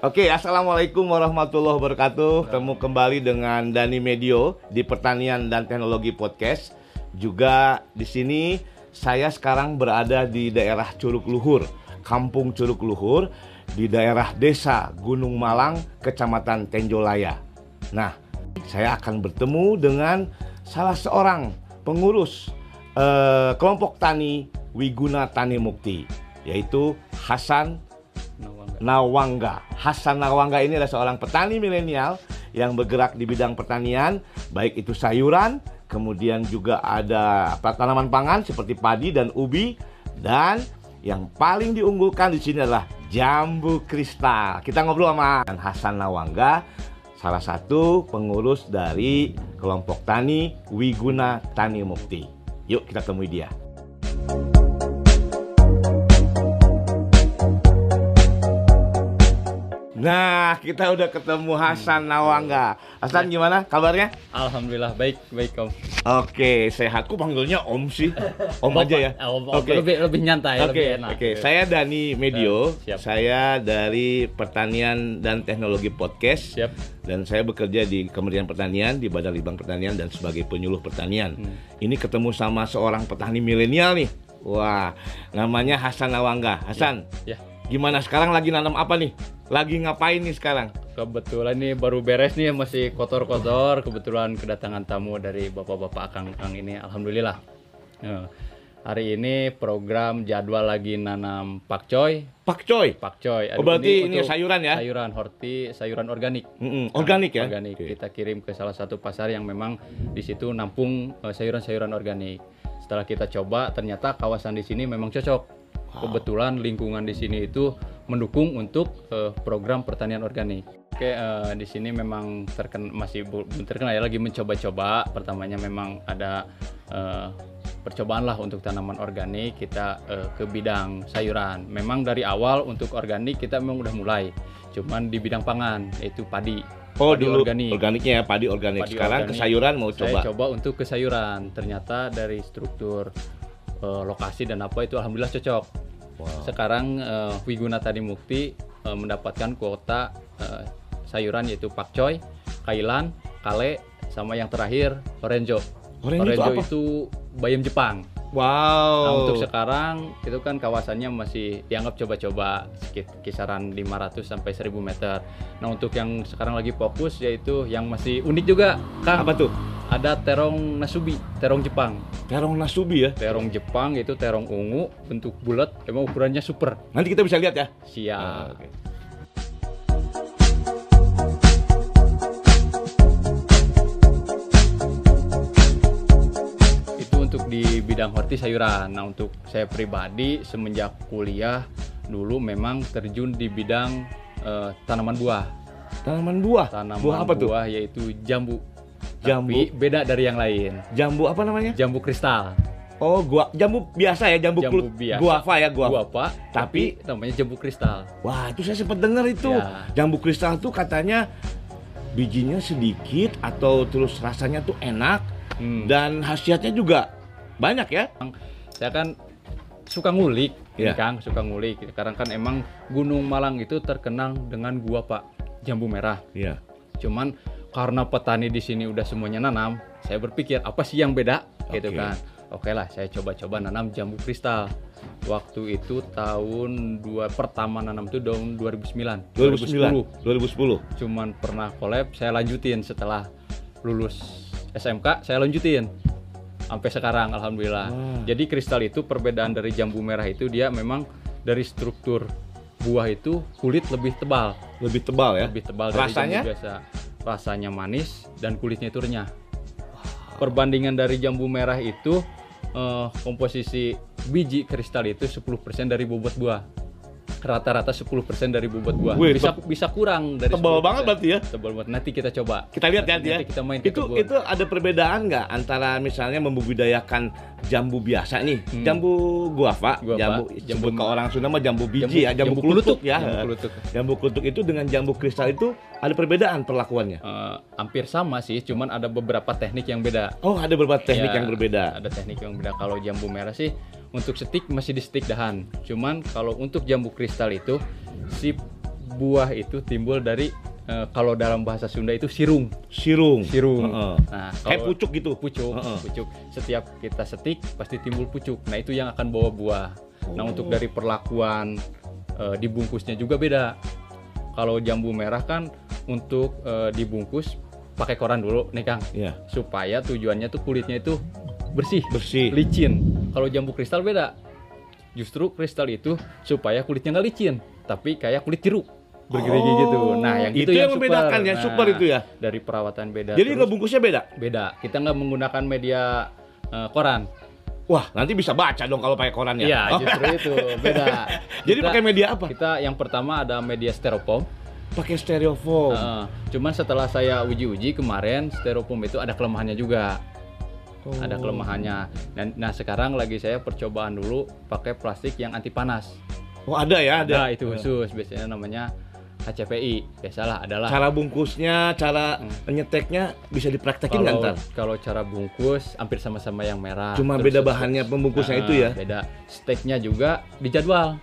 Oke, assalamualaikum warahmatullahi wabarakatuh. Ketemu kembali dengan Dani Medio di Pertanian dan Teknologi Podcast. Juga di sini saya sekarang berada di daerah Curug Luhur, Kampung Curug Luhur, di daerah Desa Gunung Malang, Kecamatan Tenjolaya. Nah, saya akan bertemu dengan salah seorang pengurus eh, kelompok tani Wiguna Tani Mukti, yaitu Hasan Nawangga. Hasan Nawangga ini adalah seorang petani milenial yang bergerak di bidang pertanian, baik itu sayuran, kemudian juga ada tanaman pangan seperti padi dan ubi, dan yang paling diunggulkan di sini adalah jambu kristal. Kita ngobrol sama Hasan Nawangga, salah satu pengurus dari kelompok tani Wiguna Tani Mukti. Yuk kita temui dia. Nah, kita udah ketemu Hasan Nawangga. Hasan gimana kabarnya? Alhamdulillah baik baik om. Oke, sehat. Kok panggilnya Om sih? Om Bapak, aja ya. Om, om. Oke. Lebih lebih nyantai, Oke, lebih enak. oke. Saya Dani Medio. Eh, siap. Saya dari Pertanian dan Teknologi Podcast. Siap. Dan saya bekerja di Kementerian Pertanian di Badan Litbang Pertanian dan sebagai penyuluh pertanian. Hmm. Ini ketemu sama seorang petani milenial nih. Wah, namanya Hasan Nawangga. Hasan, Ya. gimana sekarang lagi nanam apa nih? Lagi ngapain nih sekarang? Kebetulan nih baru beres nih masih kotor-kotor. Kebetulan kedatangan tamu dari bapak-bapak akang-akang ini. Alhamdulillah. Ya. Hari ini program jadwal lagi nanam pakcoy. Pakcoy. Pakcoy. Oh, berarti ini untuk sayuran ya? Sayuran horti, sayuran organik. Mm-mm, Organik ya? Organik. Oke. Kita kirim ke salah satu pasar yang memang di situ nampung eh, sayuran-sayuran organik. Setelah kita coba, ternyata kawasan di sini memang cocok. Kebetulan lingkungan di sini itu mendukung untuk eh, program pertanian organik. Oke, eh, di sini memang terken masih belum terkenal ya lagi mencoba-coba. Pertamanya memang ada eh, percobaan lah untuk tanaman organik kita eh, ke bidang sayuran. Memang dari awal untuk organik kita memang udah mulai, cuman di bidang pangan yaitu padi. Oh, Padi dulu organik. organiknya ya, padi organik. Padi Sekarang ke organik. sayuran mau Saya coba. coba untuk ke sayuran. Ternyata dari struktur lokasi dan apa itu alhamdulillah cocok. Wow. Sekarang eh, Wiguna Tani Mukti eh, mendapatkan kuota eh, sayuran yaitu pakcoy, kailan, kale, sama yang terakhir orenjo. Orange itu apa? itu bayam Jepang. Wow. Nah, untuk sekarang itu kan kawasannya masih dianggap coba-coba kisaran 500 sampai 1000 meter. Nah, untuk yang sekarang lagi fokus yaitu yang masih unik juga, Kang. apa tuh? Ada terong nasubi, terong Jepang. Terong nasubi ya. Terong Jepang itu terong ungu, bentuk bulat, emang ukurannya super. Nanti kita bisa lihat ya. Siap. Ah, oke. Itu untuk di bidang horti sayuran. Nah, untuk saya pribadi semenjak kuliah dulu memang terjun di bidang eh, tanaman buah. Tanaman buah. Tanaman buah apa tuh? buah yaitu jambu. Jambu. Tapi beda dari yang lain. Jambu apa namanya? Jambu kristal. Oh, gua jambu biasa ya, jambu, Jambu biasa. guava ya, guava. Guava, Tapi- tapi namanya jambu kristal. Wah, itu saya sempat dengar itu. Ya. Jambu kristal tuh katanya bijinya sedikit atau terus rasanya tuh enak Hmm. dan khasiatnya juga banyak ya. Saya kan suka ngulik, nih, Kang, suka ngulik. Sekarang kan emang Gunung Malang itu terkenal dengan gua Pak jambu merah. Iya. Cuman karena petani di sini udah semuanya nanam, saya berpikir apa sih yang beda gitu Oke. kan. Oke lah, saya coba-coba nanam jambu kristal. Waktu itu tahun dua pertama nanam itu tahun 2009, 2009, 2010. Cuman pernah collab, saya lanjutin setelah lulus SMK, saya lanjutin sampai sekarang alhamdulillah. Wah. Jadi kristal itu perbedaan dari jambu merah itu dia memang dari struktur buah itu kulit lebih tebal, Lebih tebal ya. lebih tebal dari Rasanya? jambu biasa. Rasanya manis dan kulitnya itu renyah. Perbandingan dari jambu merah itu eh, komposisi biji kristal itu 10% dari bobot buah. Rata-rata 10% dari bobot buah. Wih, bisa bisa kurang dari tebal 10%. banget berarti ya? Tebal banget. Nanti kita coba. Kita lihat ya, dia. Nanti kita main itu kebun. itu ada perbedaan nggak antara misalnya membudidayakan jambu biasa nih, Hmm. jambu guava, Guava, jambu, jambu ke orang Sunda mah jambu biji Jambu- ya, jambu, jambu kelutuk, kelutuk, ya. jambu kelutuk. Jambu kelutuk itu dengan jambu kristal itu ada perbedaan perlakuannya. Eh, hampir sama sih, cuman ada beberapa teknik yang beda. Oh, ada beberapa teknik Ya, yang berbeda. Ada teknik yang beda. Kalau jambu merah sih untuk stik masih di stik dahan. Cuman kalau untuk jambu kristal itu si buah itu timbul dari eh, kalau dalam bahasa Sunda itu sirung. Sirung. Sirung. Heeh. Nah, Kayak pucuk gitu. pucuk, Heeh. pucuk. Setiap kita setik pasti timbul pucuk. Nah, itu yang akan bawa buah. Nah, Oh. untuk dari perlakuan eh, dibungkusnya juga beda. Kalau jambu merah kan untuk eh, dibungkus pakai koran dulu nih Kang Ya, supaya tujuannya tuh kulitnya itu bersih, bersih. licin. Kalau jambu kristal beda. Justru kristal itu supaya kulitnya nggak licin, tapi kayak kulit jeruk bergerigi Oh, gitu. Nah, yang itu itu, yang super. membedakan ya, Nah, super itu ya. Dari perawatan beda. Jadi terus ngebungkusnya beda. beda. Kita nggak menggunakan media eh, koran. Wah, nanti bisa baca dong kalau pakai koran ya. Iya, Oh, justru itu beda. Jadi Kita- pakai media apa? Kita yang pertama ada media styrofoam. Pakai styrofoam. Heeh. cuman setelah saya uji-uji kemarin styrofoam itu ada kelemahannya juga. Oh. ada kelemahannya. Dan nah sekarang lagi saya percobaan dulu pakai plastik yang anti panas. Oh, ada ya, ada. Ada itu khusus biasanya namanya HCPI. Biasalah adalah Cara bungkusnya, cara Hmm. nyeteknya bisa dipraktekin nggak kalau ntar? kalau cara bungkus hampir sama-sama yang merah. Cuma Terus- beda bahannya pembungkusnya Nah, itu ya. Beda. Steaknya juga dijadwal.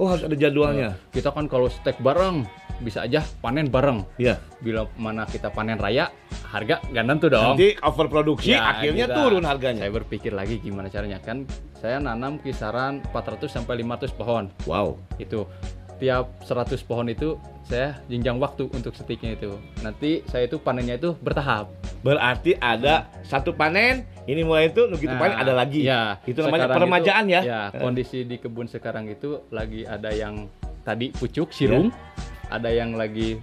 Oh, harus ada jadwalnya. Kita kan kalau steak bareng bisa aja panen bareng. Iya. Bila mana kita panen raya, harga nggak nentu dong. Nanti overproduksi Ya, akhirnya kita- turun harganya. Saya berpikir lagi gimana caranya kan saya nanam kisaran 400 sampai 500 pohon. Wow. Itu tiap 100 pohon itu saya jenjang waktu untuk setiknya itu. Nanti saya itu panennya itu bertahap. Berarti ada satu panen, ini mulai itu, begitu Nah, panen ada lagi. Ya, Itu namanya peremajaan itu- ya? Ya, kondisi di kebun sekarang itu lagi ada yang tadi pucuk sirung, Ya. ada yang lagi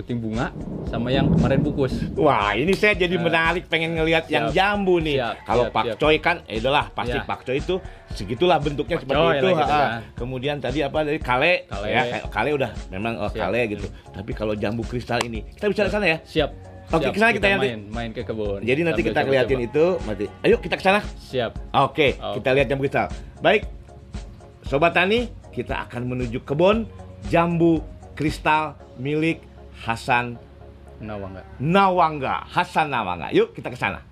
puting bunga, sama yang kemarin bungkus. Wah, ini saya jadi Nah. menarik pengen ngelihat yang jambu nih. Siap, Kalau siap, pakcoy siap. kan, eh udahlah pasti Ya. pakcoy itu segitulah bentuknya seperti Pakcoy itu. lah gitu kan. Kemudian tadi apa dari kale, Kale. ya kale udah memang oh, Siap. kale gitu. Tapi kalau jambu kristal ini, kita bisa ke sana ya. Siap. Oke, siap. ke sana kita nanti. main, main ke kebun. Jadi nanti Sambil kita liatin itu, nanti. Ayo kita ke sana. Siap. Oke, Oke. kita lihat jambu kristal. Baik, sobat tani, kita akan menuju kebun jambu kristal milik Hasan Nawangga. Nawangga. Hasan Nawangga. Yuk kita ke sana.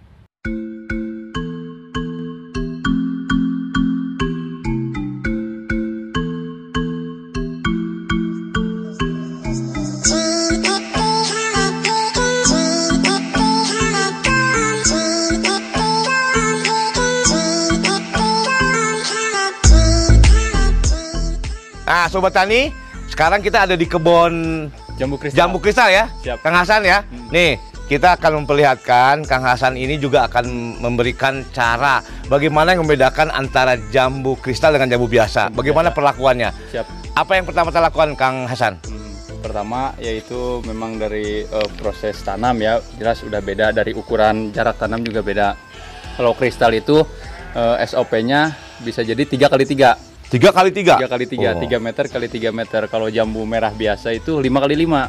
Nah, sobat tani, sekarang kita ada di kebun Jambu kristal. jambu kristal ya, Siap. Kang Hasan ya. Hmm. Nih, kita akan memperlihatkan Kang Hasan ini juga akan memberikan cara bagaimana yang membedakan antara jambu kristal dengan jambu biasa. Bagaimana perlakuannya? Siap. Apa yang pertama kita lakukan Kang Hasan? Hmm, Pertama yaitu memang dari eh, proses tanam ya jelas udah beda dari ukuran jarak tanam juga beda. Kalau kristal itu eh, SOP-nya bisa jadi tiga kali tiga, Tiga kali tiga. tiga kali tiga, Oh. tiga meter kali tiga meter. Kalau jambu merah biasa itu lima kali lima.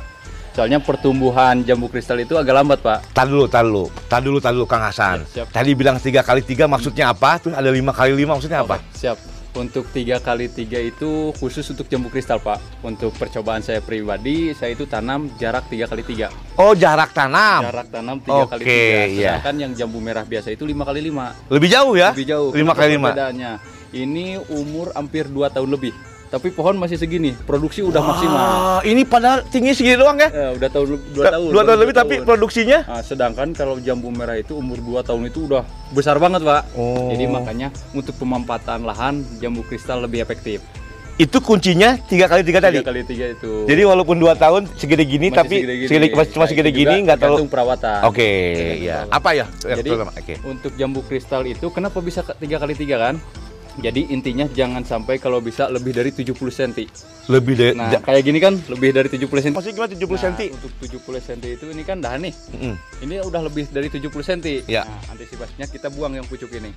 Soalnya pertumbuhan jambu kristal itu agak lambat pak. Tar dulu, tar dulu, dulu, dulu, Kang Hasan. Ya, siap. Tadi bilang tiga kali tiga maksudnya apa? Terus ada lima kali lima maksudnya apa? Oke, siap. Untuk tiga kali tiga itu khusus untuk jambu kristal pak. Untuk percobaan saya pribadi, saya itu tanam jarak tiga kali tiga. Oh, jarak tanam. Jarak tanam tiga kali Oke, tiga. iya. Sedangkan yang jambu merah biasa itu lima kali lima. Lebih jauh ya? Lebih jauh. Lima kali lima. Perbedaannya. Ini umur hampir 2 tahun lebih. Tapi pohon masih segini, produksi udah maksimal. Ah, ini padahal tinggi segini doang ya? Eh, udah tahun 2 tahun. Dua tahun baru lebih dua tapi tahun. produksinya? Nah, sedangkan kalau jambu merah itu umur 2 tahun itu udah besar banget, Pak. Oh. Jadi makanya untuk pemampatan lahan jambu kristal lebih efektif. Itu kuncinya tiga kali tiga tadi. Tiga kali tiga itu. Jadi walaupun dua tahun segede gini, Masih tapi segede-gini. segede, masih cuma Nah, segede gini, nggak terlalu. perawatan. Oke, Tergantung ya. perawatan. Apa ya? yang Jadi? Oke. untuk jambu kristal itu kenapa bisa tiga kali tiga kan? Jadi intinya jangan sampai kalau bisa lebih dari 70 cm. Lebih dari. Nah, kayak gini kan lebih dari 70 cm. Masih gimana 70 Nah, cm? Untuk 70 cm itu ini kan dahan nih. Mm. Ini udah lebih dari 70 cm. Ya. Nah, antisipasinya kita buang yang pucuk ini.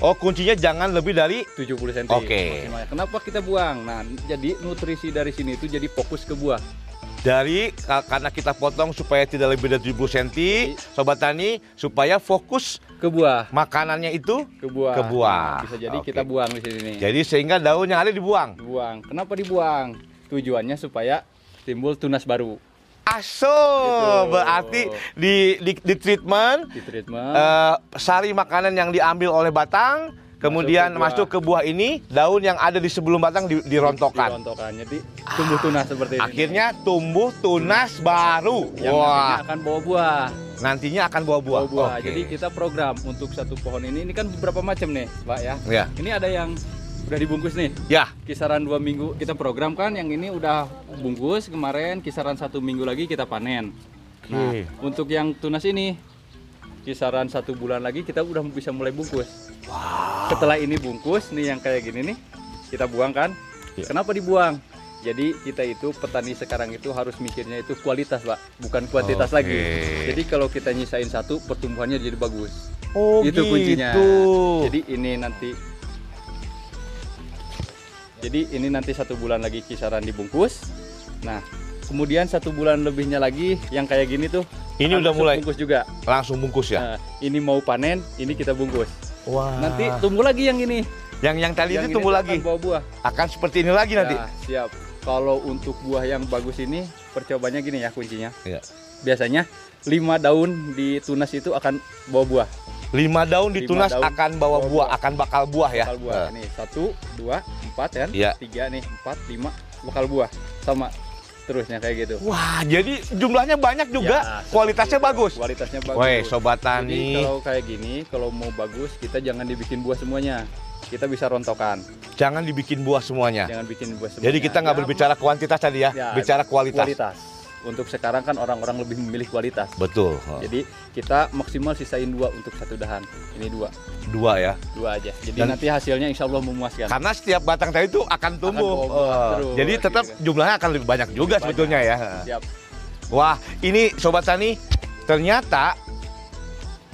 Oh, kuncinya jangan lebih dari 70 cm. Oke. maksimalnya. Kenapa kita buang? Nah, jadi nutrisi dari sini itu jadi fokus ke buah. Dari ka- karena kita potong supaya tidak lebih dari 70 cm, sobat tani, supaya fokus Ke buah. makanannya itu Ke buah. Ke buah. Bisa jadi Oke. kita buang di sini nih. jadi sehingga daun yang ada dibuang. Dibuang. Kenapa dibuang? Tujuannya supaya timbul tunas baru Aso, Gitu. berarti di, di, di treatment di treatment. eh, sari makanan yang diambil oleh batang, kemudian ke buah. masuk ke buah ini, daun yang ada di sebelum batang di- dirontokkan. Dirontokan. Jadi tumbuh tunas seperti ini. Akhirnya tumbuh tunas baru. yang Wah, nantinya akan bawa buah. nantinya akan bawa buah. Bawa buah. Oke. Jadi kita program untuk satu pohon ini, ini kan beberapa macam nih, Pak ya. Ya. Ini ada yang udah dibungkus nih, Ya, kisaran dua minggu kita program kan, yang ini udah bungkus kemarin, kisaran satu minggu lagi kita panen. Nah, untuk yang tunas ini, kisaran satu bulan lagi kita udah bisa mulai bungkus. Setelah ini bungkus, nih yang kayak gini nih, kita buang kan? Ya. Kenapa dibuang? Jadi kita itu petani sekarang itu harus mikirnya itu kualitas pak, bukan kuantitas Oke. lagi. Jadi kalau kita nyisain satu, pertumbuhannya jadi bagus. Oh itu kuncinya. gitu. Jadi ini nanti, jadi ini nanti satu bulan lagi kisaran dibungkus. Nah, kemudian satu bulan lebihnya lagi yang kayak gini tuh. Ini udah mulai bungkus juga. langsung bungkus ya. Nah, ini mau panen, ini kita bungkus. Wah. Nanti tumbuh lagi yang ini. yang yang tadi yang itu ini tumbuh tuh lagi. akan bawa buah. Akan seperti ini lagi nanti. Ya, siap. Kalau untuk buah yang bagus ini, percobanya gini ya kuncinya. Iya. Biasanya lima daun di tunas itu akan bawa buah. Lima daun Lima ditunas daun akan bawa bawa buah, buah. akan bakal buah ya. Bakal buah. Nih satu, dua, empat kan? Iya. Tiga nih, empat, lima, bakal buah. Sama terusnya kayak gitu. Wah, jadi jumlahnya banyak juga, Ya, kualitasnya itu. bagus. Kualitasnya bagus. Woi, sobat Jadi tani. kalau kayak gini, kalau mau bagus, kita jangan dibikin buah semuanya. Kita bisa rontokan, Jangan dibikin buah semuanya. jangan bikin buah semuanya. Jadi kita nggak Ya, berbicara kuantitas tadi ya, ya, bicara kualitas. kualitas. Untuk sekarang kan orang-orang lebih memilih kualitas. Betul. Jadi kita maksimal sisain dua untuk satu dahan. Ini dua, Dua ya. dua aja. Jadi Dan- nanti hasilnya insya Allah memuaskan. Karena setiap batang tadi itu akan tumbuh. buah Oh, terus, jadi gitu tetap kan. jumlahnya akan lebih banyak juga Banyak. sebetulnya ya. Siap. Wah, ini sobat tani ternyata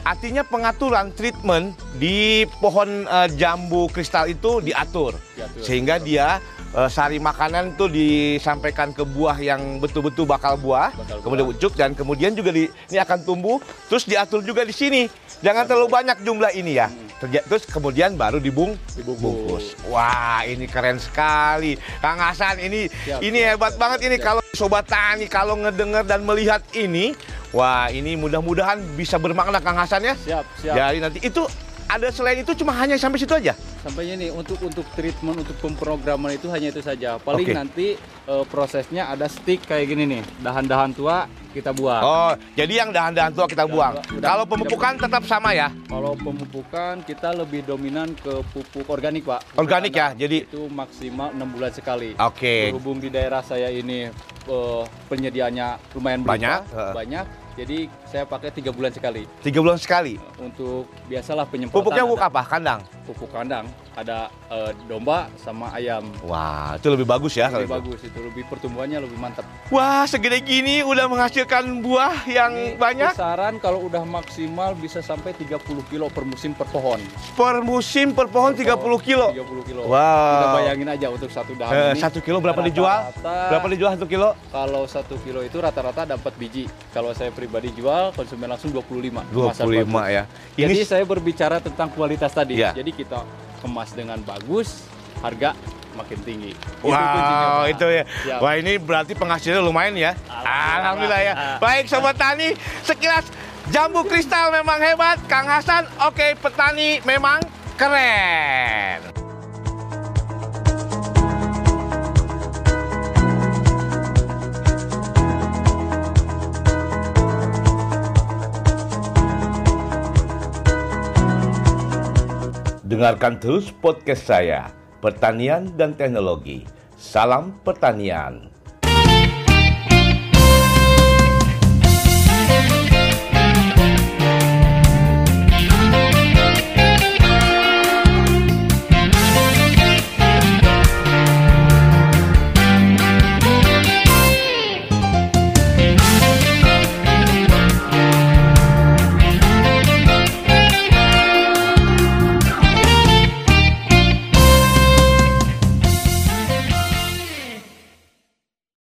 artinya pengaturan treatment di pohon eh, jambu kristal itu diatur Diatur. sehingga dia eh, sari makanan itu disampaikan ke buah yang betul-betul bakal buah, Bakal kemudian ucuk dan kemudian juga di, ini akan tumbuh terus diatur juga di sini. Jangan terlalu banyak jumlah ini ya. Hmm. Terja- Terus kemudian baru dibung Dibungkus. bungkus. Wah, ini keren sekali. Kang Hasan ini Siap, ini siap, hebat siap, banget ini siap. kalau sobat tani kalau ngedenger dan melihat ini, wah ini mudah-mudahan bisa bermakna Kang Hasan ya. Siap, siap. Jadi nanti itu ada selain itu cuma hanya sampai situ aja. Sampainya nih untuk untuk treatment untuk pemrograman itu hanya itu saja. Paling Oke. nanti eh, prosesnya ada stick kayak gini nih. Dahan-dahan tua kita buang. Oh, jadi yang dahan-dahan tua kita Dahan buang. tua, udah- Kalau udah pemupukan tetap sama ya. Kalau pemupukan kita lebih dominan ke pupuk organik, Pak. Pupuk Organik ya, jadi- itu maksimal 6 bulan sekali. Oke. Berhubung di daerah saya ini eh, penyediaannya lumayan Banyak, heeh. banyak. Jadi saya pakai tiga bulan sekali Tiga bulan sekali. untuk biasalah penyemprotan. Pupuknya pupuk apa? Kandang. Pupuk kandang, ada eh, domba sama ayam. Wah, itu lebih bagus ya lebih itu. bagus itu, lebih pertumbuhannya lebih mantap. Wah, segede gini udah menghasilkan buah yang Ini banyak Kisaran kalau udah maksimal bisa sampai 30 kilo per musim per pohon. per musim per pohon 30 kilo. 30 kilo. Wow. Kita bayangin aja untuk satu Eh, ini. satu kilo berapa dijual? Berapa dijual satu kilo? Kalau satu kilo itu rata-rata dapat biji. Kalau saya pribadi jual, konsumen langsung 25. kemasan 25 bagus. ya. Jadi Ini saya berbicara tentang kualitas tadi. Iya. Jadi kita kemas dengan bagus, harga makin tinggi. Itu kuncinya, Wow, Pak. itu ya. Siap. Wah, ini berarti penghasilnya lumayan ya. Alhamdulillah. Alhamdulillah ya. Ah. Baik sobat tani, sekilas jambu kristal memang hebat. Kang Hasan, oke petani memang keren. Dengarkan terus podcast saya, Pertanian dan Teknologi. Salam pertanian.